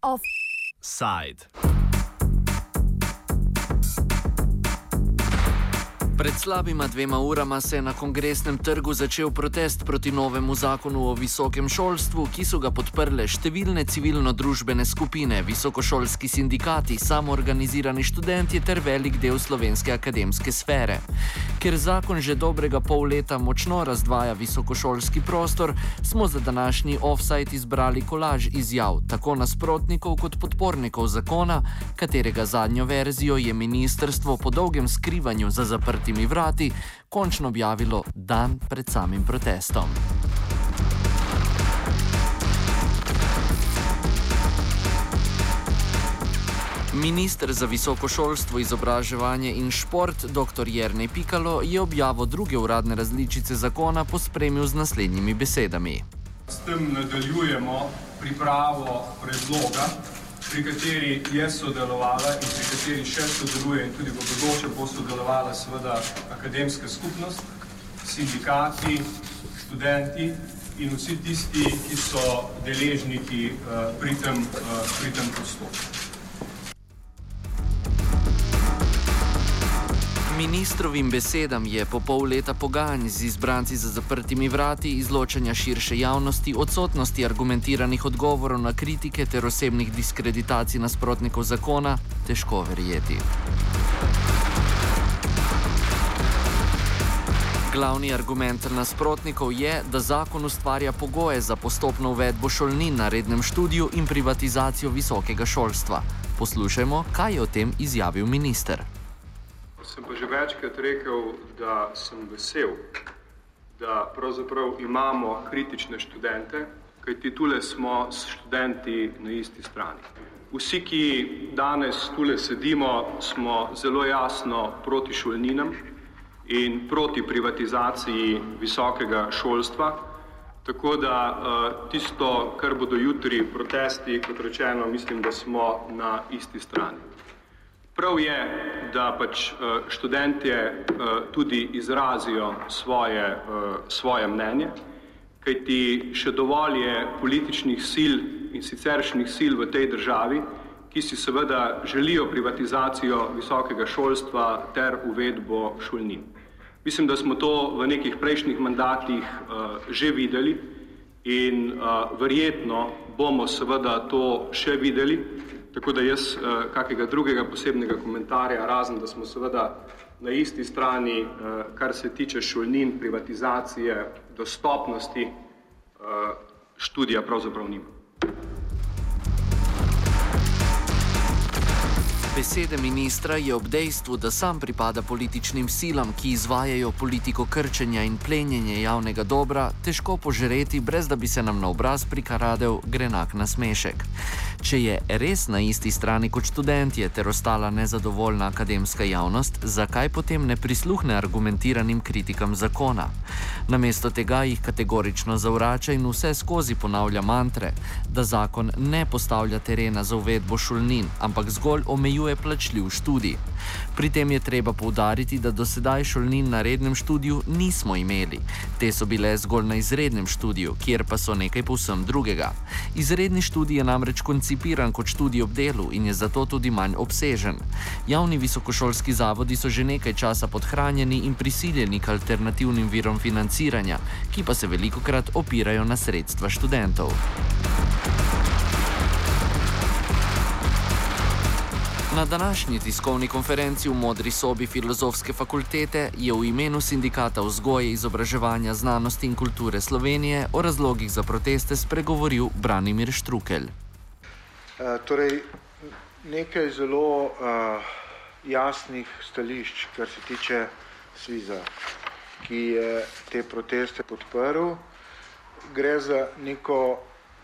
Offside. Pred slabima dvema urama se je na kongresnem trgu začel protest proti novemu zakonu o visokem šolstvu, ki so ga podprle številne civilno-družbene skupine, visokošolski sindikati, samoorganizirani študenti ter velik del slovenske akademske sfere. Ker zakon že dobrega pol leta močno razdvaja visokošolski prostor, smo za današnji offside izbrali kolaž izjav tako nasprotnikov kot podpornikov zakona, katerega zadnjo verzijo je ministrstvo po dolgem skrivanju za zaprtimi vrati, končno objavilo dan pred samim protestom. Ministr za visoko šolstvo, izobraževanje in šport, dr. Jrnej Pikalo, je objavo druge uradne različice zakona pospremil z naslednjimi besedami. S tem nadaljujemo pripravo predloga pri kateri je sodelovala in pri kateri še sodeluje in tudi v bodoče bo sodelovala seveda akademska skupnost, sindikati, študenti in vsi tisti, ki so deležniki uh, pri tem, uh, tem postopku. Ministrovim besedam je po pol leta pogajanj z izbranci za zaprtimi vrati, izločanja širše javnosti, odsotnosti argumentiranih odgovorov na kritike ter osebnih diskreditacij nasprotnikov zakona težko verjeti. Glavni argument nasprotnikov je, da zakon ustvarja pogoje za postopno uvedbo šolnin na rednem študiju in privatizacijo visokega šolstva. Poslušajmo, kaj je o tem izjavil minister sem pa že večkrat rekel, da sem vesel, da pravzaprav imamo kritične študente, kajti tule smo s študenti na isti strani. Vsi, ki danes tule sedimo, smo zelo jasno proti šolninam in proti privatizaciji visokega šolstva, tako da uh, tisto, kar bodo jutri protesti, kot rečeno, mislim, da smo na isti strani. Prav je, da pač eh, študentje eh, tudi izrazijo svoje, eh, svoje mnenje, kajti še dovolj je političnih sil in siceršnjih sil v tej državi, ki si seveda želijo privatizacijo visokega šolstva ter uvedbo šolnin. Mislim, da smo to v nekih prejšnjih mandatih že videli in verjetno bomo seveda to še videli. Tako da jaz uh, kakega drugega posebnega komentarja, razen da smo seveda na isti strani, uh, kar se tiče šolnin, privatizacije, dostopnosti uh, študija, pravzaprav nima. Besede ministra je ob dejstvu, da sam pripada političnim silam, ki izvajajo politiko krčenja in plenjenja javnega dobra, težko požreti, brez da bi se nam na obraz prikaradel grenak nasmešek. Če je res na isti strani kot študentje ter ostala nezadovoljna akademska javnost, zakaj potem ne prisluhne argumentiranim kritikam zakona? Namesto tega jih kategorično zavrača in vse skozi ponavlja mantre, da zakon ne postavlja terena za uvedbo šolnin, ampak zgolj omejuje je plačljiv študij. Pri tem je treba poudariti, da do sedaj šolnin na rednem študiju nismo imeli. Te so bile zgolj na izrednem študiju, kjer pa so nekaj povsem drugega. Izredni študij je namreč koncipiran kot študij ob delu in je zato tudi manj obsežen. Javni visokošolski zavodi so že nekaj časa podhranjeni in prisiljeni k alternativnim virom financiranja, ki pa se veliko krat opirajo na sredstva študentov. Na današnji tiskovni konferenci v Modri sobi Filozofske fakultete je v imenu Sindikata vzgoje, izobraževanja, znanosti in kulture Slovenije o razlogih za proteste spregovoril Branimir Štrukelj. Uh, torej, nekaj zelo uh, jasnih stališč, kar se tiče Sviza, ki je te proteste podprl. Gre za neko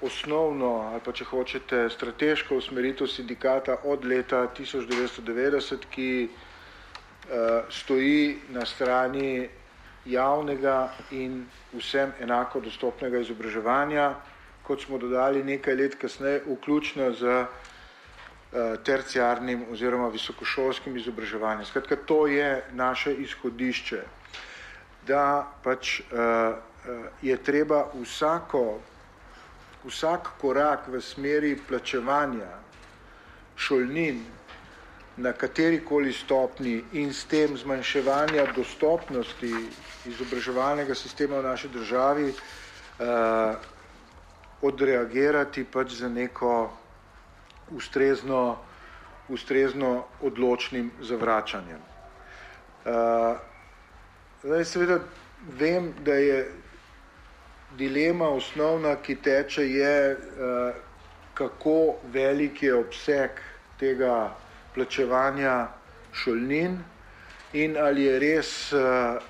osnovno ali pa če hočete strateško usmeritev sindikata od leta 1990, ki uh, stoji na strani javnega in vsem enako dostopnega izobraževanja, kot smo dodali nekaj let kasneje, vključno z uh, terciarnim oziroma visokošolskim izobraževanjem. Skratka, to je naše izhodišče. da pač uh, je treba vsako, vsak korak v smeri plačevanja šolnin na katerikoli stopni in s tem zmanjševanja dostopnosti izobraževalnega sistema v naši državi uh, odreagirati pač za neko ustrezno, ustrezno odločnim zavračanjem. Uh, zdaj seveda vem, da je dilema osnovna, ki teče, je, uh, kako velik je obseg tega plačevanja šolnin in ali je res uh,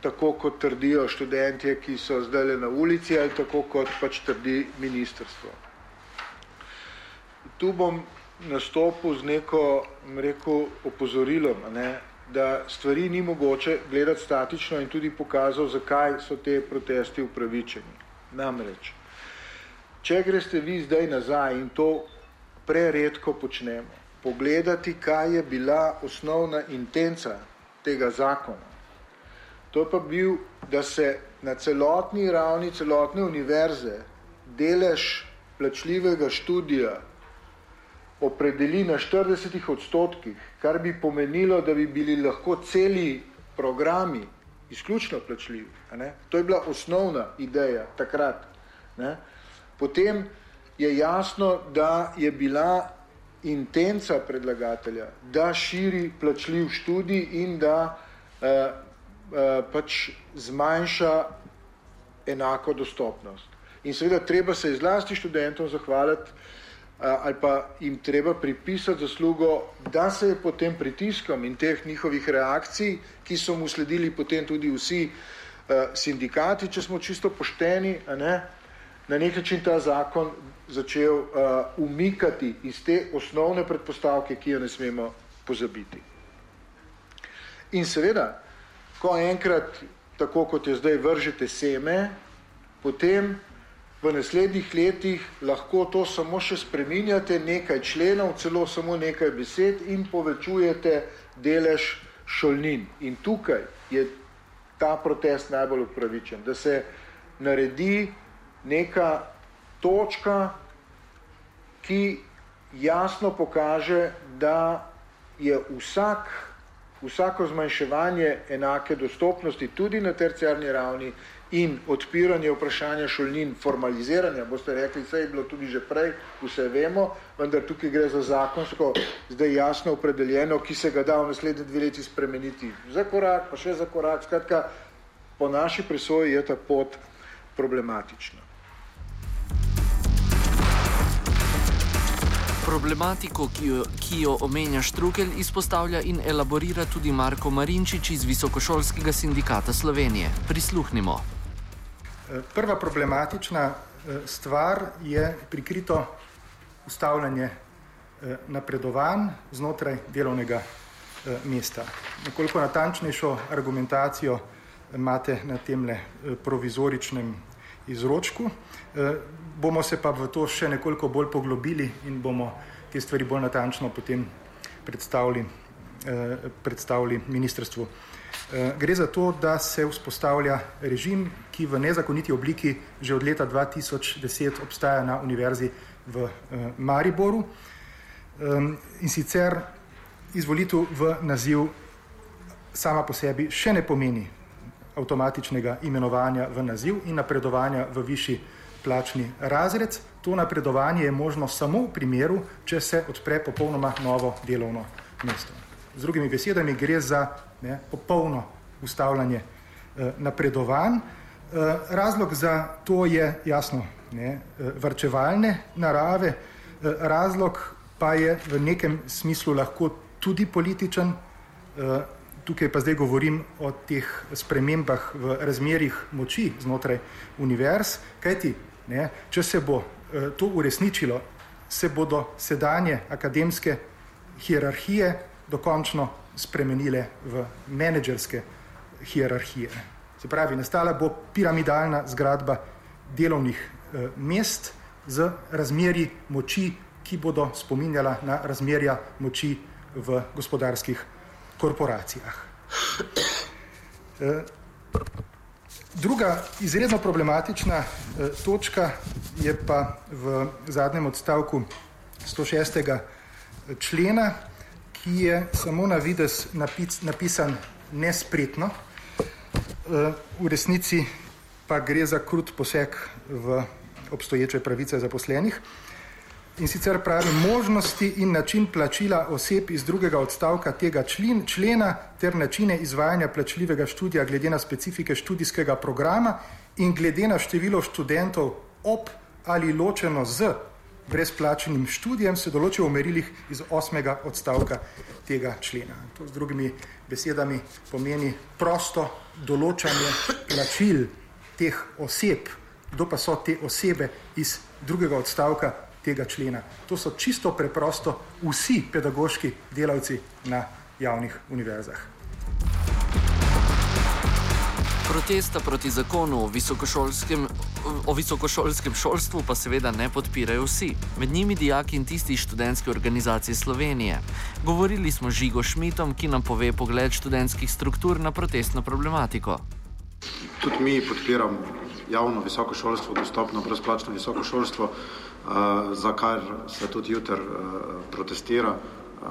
tako, kot trdijo študentje, ki so zdaj na ulici, ali tako, kot pač trdi ministrstvo. Tu bom nastopil z neko, rekel, opozorilom, ne, da stvari ni mogoče gledati statično in tudi pokazal, zakaj so te protesti upravičeni. Namreč, če greste vi zdaj nazaj in to preredko počnemo, pogledati, kaj je bila osnovna intenca tega zakona, To pa bil, da se na celotni ravni celotne univerze delež plačljivega študija opredeli na 40 odstotkih, kar bi pomenilo, da bi bili lahko celi programi izključno plačljivi. Ne? To je bila osnovna ideja takrat. Ne? Potem je jasno, da je bila intenca predlagatelja, da širi plačljiv študij in da eh, Eh, pač zmanjša enako dostopnost. In seveda treba se izlasti študentom zahvaliti ali pa jim treba pripisati zaslugo, da se je potem pritiskom in teh njihovih reakcij, ki so mu sledili potem tudi vsi eh, sindikati, če smo čisto pošteni, ne, na nek način ta zakon začel uh, umikati iz te osnovne predpostavke, ki jo ne smemo pozabiti. In seveda, ko enkrat, tako kot je zdaj, vržete seme, potem v naslednjih letih lahko to samo še spreminjate, nekaj členov, celo samo nekaj besed in povečujete delež šolnin. In tukaj je ta protest najbolj upravičen, da se naredi neka točka, ki jasno pokaže, da je vsak vsako zmanjševanje enake dostopnosti tudi na terciarni ravni in odpiranje vprašanja šolnin, formaliziranja, boste rekli, vse je bilo tudi že prej, vse vemo, vendar tukaj gre za zakonsko, zdaj jasno opredeljeno, ki se ga da v naslednje dve leti spremeniti za korak, pa še za korak, skratka, po naši presoji je ta pot problematična. Problematiko, ki jo, ki jo omenja Štrukelj, izpostavlja in elaborira tudi Marko Marinčič iz Visokošolskega sindikata Slovenije. Prisluhnimo. Prva problematična eh, stvar je prikrito ustavljanje eh, napredovanj znotraj delovnega mesta. Nekoliko natančnejšo argumentacijo imate na temle provizoričnem izročku bomo se pa v to še nekoliko bolj poglobili in bomo te stvari bolj natančno potem predstavili, predstavili ministrstvu. Eh, gre za to, da se vzpostavlja režim, ki v nezakoniti obliki že od leta 2010 obstaja na univerzi v eh, Mariboru in sicer izvolitev v naziv sama po sebi še ne pomeni avtomatičnega imenovanja v naziv in napredovanja v višji plačni razred. To napredovanje je možno samo v primeru, če se odpre popolnoma novo delovno mesto. Z drugimi besedami gre za ne, popolno ustavljanje eh, napredovanj. Eh, razlog za to je jasno ne, eh, vrčevalne narave, eh, razlog pa je v nekem smislu lahko tudi političen. Eh, tukaj pa zdaj govorim o teh spremembah v razmerjih moči znotraj univerz, kajti Ne? Če se bo eh, to uresničilo, se bodo sedanje akademske hierarhije dokončno spremenile v menedžerske hierarhije. Se pravi, nastala bo piramidalna zgradba delovnih eh, mest z razmerji moči, ki bodo spominjala na razmerja moči v gospodarskih korporacijah. Eh, Druga izredno problematična eh, točka je pa v zadnjem odstavku 106. člena, ki je samo na vides napis, napisan nespretno, eh, v resnici pa gre za krut poseg v obstoječe pravice zaposlenih. In sicer pravi možnosti in način plačila oseb iz drugega odstavka tega člen, člena ter načine izvajanja plačljivega študija glede na specifike študijskega programa in glede na število študentov ob ali ločeno z brezplačenim študijem se določijo v merilih iz osmega odstavka tega člena. To z drugimi besedami pomeni prosto določanje plačil teh oseb, kdo pa so te osebe iz drugega odstavka tega člena. To so čisto preprosto vsi pedagoški delavci na javnih univerzah. Protesta proti zakonu o visokošolskem, o visokošolskem šolstvu pa seveda ne podpirajo vsi, med njimi dijaki in tisti študentske organizacije Slovenije. Govorili smo z Žigo Šmitom, ki nam pove pogled študentskih struktur na protestno problematiko. Tudi mi podpiramo javno visokošolstvo, dostopno brezplačno visokošolstvo. Eh, za kar se tudi jutri uh, protestira. Uh,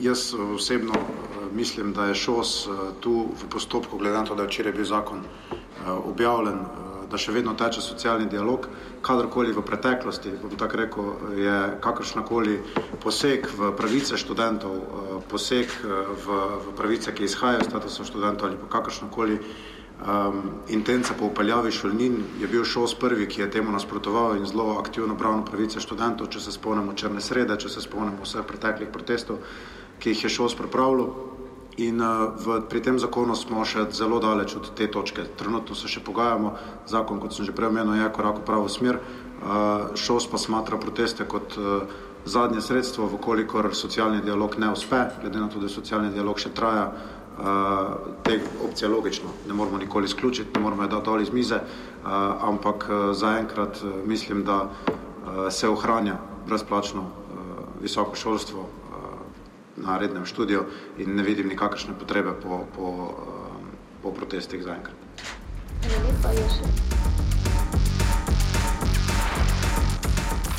jaz osebno uh, mislim, da je ŠOS uh, tu v postopku, glede na to, da je včeraj bil zakon uh, objavljen, uh, da še vedno teče socialni dialog. Kadarkoli v preteklosti, bom tako rekel, je kakršnakoli poseg v pravice študentov, uh, poseg v, v pravice, ki izhajajo iz statusa študentov ali pa kakršnakoli um, intence po upeljavi šolnin, je bil šos prvi, ki je temu nasprotoval in zelo aktivno pravno pravice študentov, če se spomnimo črne srede, če se spomnimo vseh preteklih protestov, ki jih je šos pripravljal. In uh, v, pri tem zakonu smo še zelo daleč od te točke. Trenutno se še pogajamo, zakon, kot sem že prej omenil, je korak v pravo smer. Uh, šos pa smatra proteste kot uh, zadnje sredstvo, vkolikor socialni dialog ne uspe, glede na to, da socialni dialog še traja, te opcije logično ne moramo nikoli izključiti, ne moramo je dati dol iz mize, ampak zaenkrat mislim, da se ohranja brezplačno visoko šolstvo na rednem študiju in ne vidim nikakršne potrebe po, po, po protestih zaenkrat. Hvala lepa, Jošek.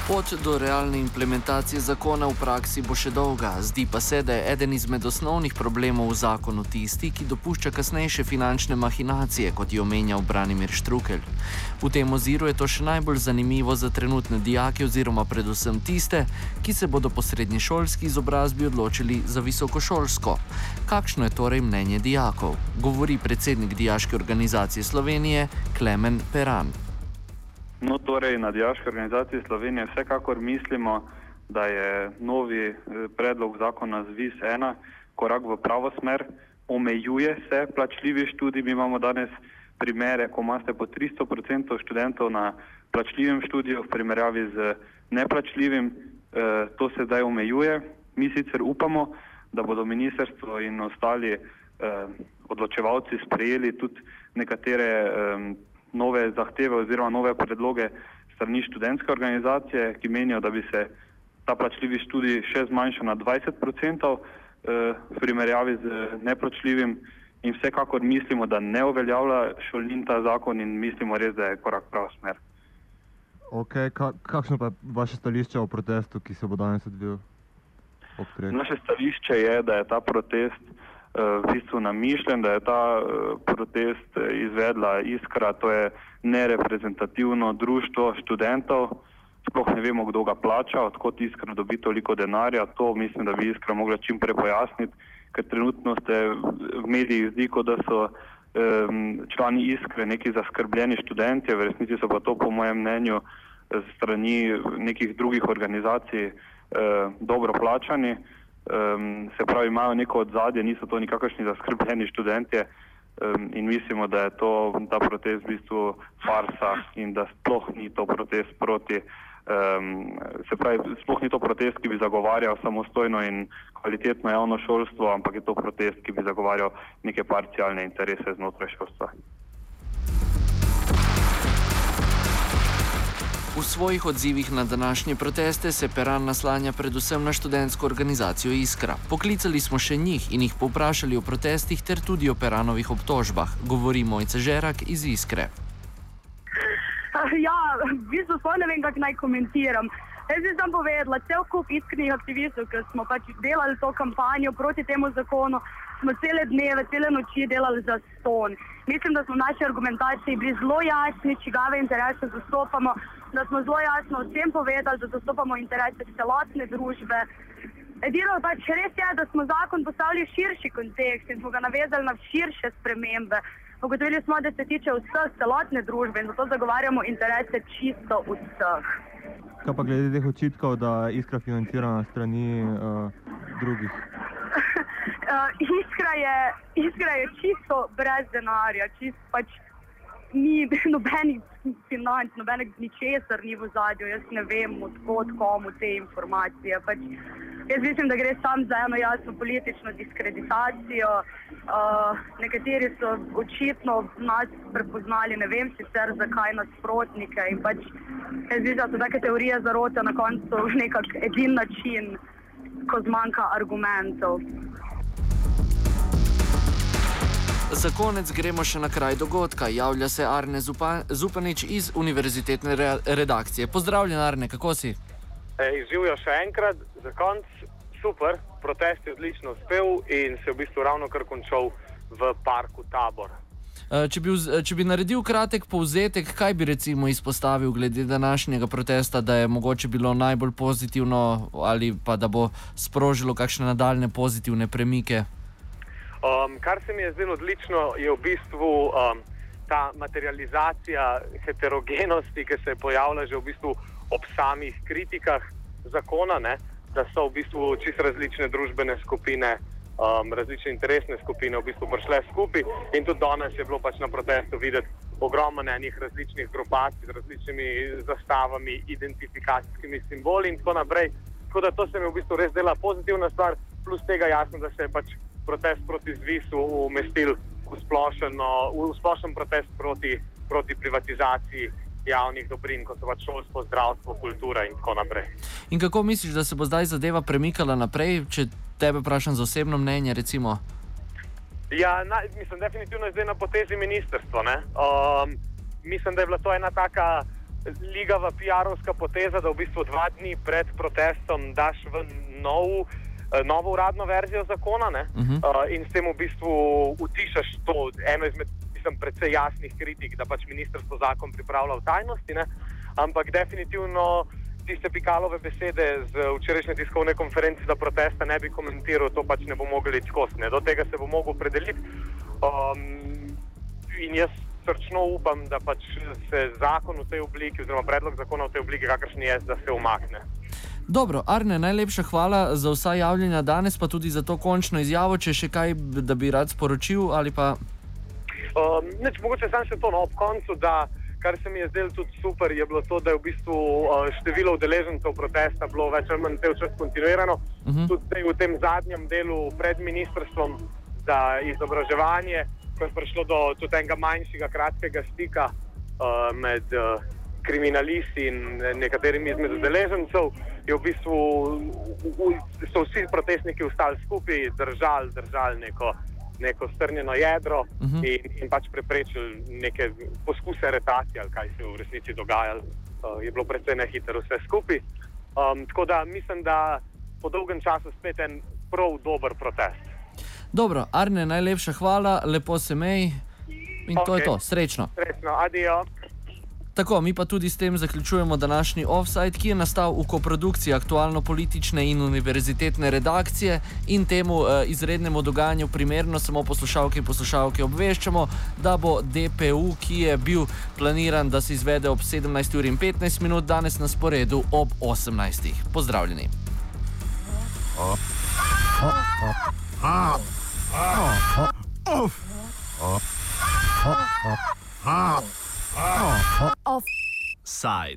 Pot do realne implementacije zakona v praksi bo še dolga, zdi pa se, da je eden izmed osnovnih problemov v zakonu tisti, ki dopušča kasnejše finančne mahinacije, kot je omenjal Branimir Štrukelj. V tem oziru je to še najbolj zanimivo za trenutne dijake oziroma predvsem tiste, ki se bodo po srednješolski izobrazbi odločili za visokošolsko. Kakšno je torej mnenje dijakov? Govori predsednik Dijaške organizacije Slovenije Klemen Peran. No, torej, na Dijaški organizaciji Slovenije vsekakor mislimo, da je novi eh, predlog zakona ZVIS ena korak v pravo smer, omejuje se plačljivi študij. Mi imamo danes primere, ko imate po 300% študentov na plačljivem študiju v primerjavi z neplačljivim, eh, to se zdaj omejuje. Mi sicer upamo, da bodo ministrstvo in ostali eh, odločevalci sprejeli tudi nekatere nove zahteve oziroma nove predloge strani študentske organizacije, ki menijo, da bi se ta plačljivi študij še zmanjšal na 20% eh, v primerjavi z neplačljivim in vsekakor mislimo, da ne uveljavlja šolnin ta zakon in mislimo res, da je korak prav smer. Okay, ka, kakšno pa je vaše stališče o protestu, ki se bo danes odvil? Naše stališče je, da je ta protest v bistvu namišljen, da je ta eh, protest eh, izvedla Iskra, to je nereprezentativno društvo študentov. Sploh ne vemo, kdo ga plača, odkot Iskra dobi toliko denarja. To mislim, da bi Iskra mogla čim prej pojasniti, ker trenutno ste v medijih zdi, kot da so um, člani Iskre neki zaskrbljeni študenti, v resnici so pa to po mojem mnenju strani nekih drugih organizacij uh, dobro plačani um, se pravi, imajo neko odzadje, niso to nikakršni zaskrbljeni študentje um, in mislimo, da je to, ta protest v bistvu farsa in da sploh ni to protest proti. Um, se pravi, sploh ni to protest, ki bi zagovarjal samostojno in kvalitetno javno šolstvo, ampak je to protest, ki bi zagovarjal neke parcialne interese znotraj šolstva. V svojih odzivih na današnje proteste se Peran naslanja predvsem na študentsko organizacijo Iskra. Poklicali smo še njih in jih povprašali o protestih ter tudi o Peranovih obtožbah. Govori Mojce Žerak iz Iskre. Ja, v bistvu sploh ne vem, kako naj komentiram. Jaz bi vam povedala, cel kup iskrenih aktivistov, ki smo pač delali to kampanjo proti temu zakonu, smo cele dneve, cele noči delali za ston. Mislim, da smo v naši argumentaciji bili zelo jasni, čigave interese zastopamo, da smo zelo jasno vsem povedali, da zastopamo interese celotne družbe. Edino pač res je, da smo zakon postavili v širši kontekst in smo ga navezali na širše spremembe. Ugotovili smo, da se tiče vseh celotne družbe in zato zagovarjamo interese čisto vseh. Kaj pa glede teh očitkov, da iskra financirana strani uh, drugih? Uh, iskra, je, iskra je čisto brez denarja, čisto pač ni nobenih financ, nobenih ničesar ni v zadju. Jaz ne vem, odkot komu te informacije. Pač, jaz mislim, da gre sam za eno jasno politično diskreditacijo. Uh, nekateri so očitno nas prepoznali, ne vem sicer zakaj nasprotnike. Pač, jaz mislim, da so take teorije zarote na koncu nekak edin način, ko zmanjka argumentov. Za konec gremo še na kraj dogodka. Javlja se Arne Zupanič iz univerzitetne re redakcije. Pozdravljen, Arne, kako si? Živijo še enkrat, za konec super, protest je odlično uspel in se je v bistvu ravno kar končal v parku Tabor. E, če bi, če bi naredil kratek povzetek, kaj bi recimo izpostavil glede današnjega protesta, da je mogoče bilo najbolj pozitivno ali pa da bo sprožilo kakšne nadaljne pozitivne premike? Um, kar se mi je zdelo odlično, je v bistvu um, ta materializacija heterogenosti, ki se je pojavila že v bistvu ob samih kritikah zakona, ne? da so v bistvu čisto različne družbene skupine, um, različne interesne skupine v bistvu prišle skupaj. In tudi danes je bilo pač na protestu videti ogromno enih različnih grupacij z različnimi zastavami, identifikacijskimi simboli in tako naprej. Tako da to se mi v bistvu res dela pozitivna stvar, plus tega jasno, da se je pač protest proti zvisu umestil v splošen, v splošen protest proti, proti privatizaciji javnih dobrin, kot so pač šolstvo, zdravstvo, kultura in tako naprej. In kako misliš, da se bo zdaj zadeva premikala naprej, če tebe vprašam za osebno mnenje? Recimo? Ja, na, mislim, definitivno je zdaj na potezi ministrstva. Um, mislim, da je bila to ena taka ligava PR-ovska poteza, da v bistvu dva dni pred protestom daš v nov. Eh, novo uradno verzijo zakona ne, uh -huh. uh, in s tem v bistvu utišaš to eno izmed mislim, precej jasnih kritik, da pač ministrstvo zakon pripravlja v tajnosti. Ne, ampak definitivno tiste pikalove besede z včerajšnje tiskovne konference, da protesta ne bi komentiral, to pač ne bo mogli skozi. Do tega se bo mogel predeliti. Um, in jaz srčno upam, da pač se zakon v tej obliki, oziroma predlog zakona v tej obliki, kakršni je, da se umakne. Dobro, Arne, najlepša hvala za vsa javljanja danes, pa tudi za to končno izjavo. Če še kaj, da bi rad sporočil ali pa. Um, neč, mogoče sem še to na no, koncu, da kar se mi je zdelo tudi super, je bilo to, da je v bistvu uh, število udeležencev protesta bilo več ali manj cel čas kontinuirano. Uh mhm. -huh. Tudi v tem zadnjem delu pred ministrstvom za izobraževanje, ko je prišlo do tega manjšega, kratkega stika uh, med. Uh, kriminalisti in nekaterimi izmed udeležencev, je v bistvu so vsi protestniki ostali skupaj, držali, držali neko, neko strnjeno jedro uh mhm. -huh. in, in pač preprečili neke poskuse aretacije, ali kaj se je v resnici dogajalo. Uh, je bilo precej nehitro vse skupaj. Um, tako da mislim, da po dolgem času spet en prav dober protest. Dobro, Arne, najlepša hvala, lepo se mej in okay. to je to, srečno. Srečno, adijo. Tako, mi pa tudi s tem zaključujemo današnji offside, ki je nastal v koprodukciji aktualno-politične in univerzitetne redakcije in temu eh, izrednemu dogajanju primerno samo poslušalke in poslušalke obveščamo, da bo DPU, ki je bil planiran, da se izvede ob 17.15 minut, danes na sporedu ob 18. Pozdravljeni. Off. Oh. Offside.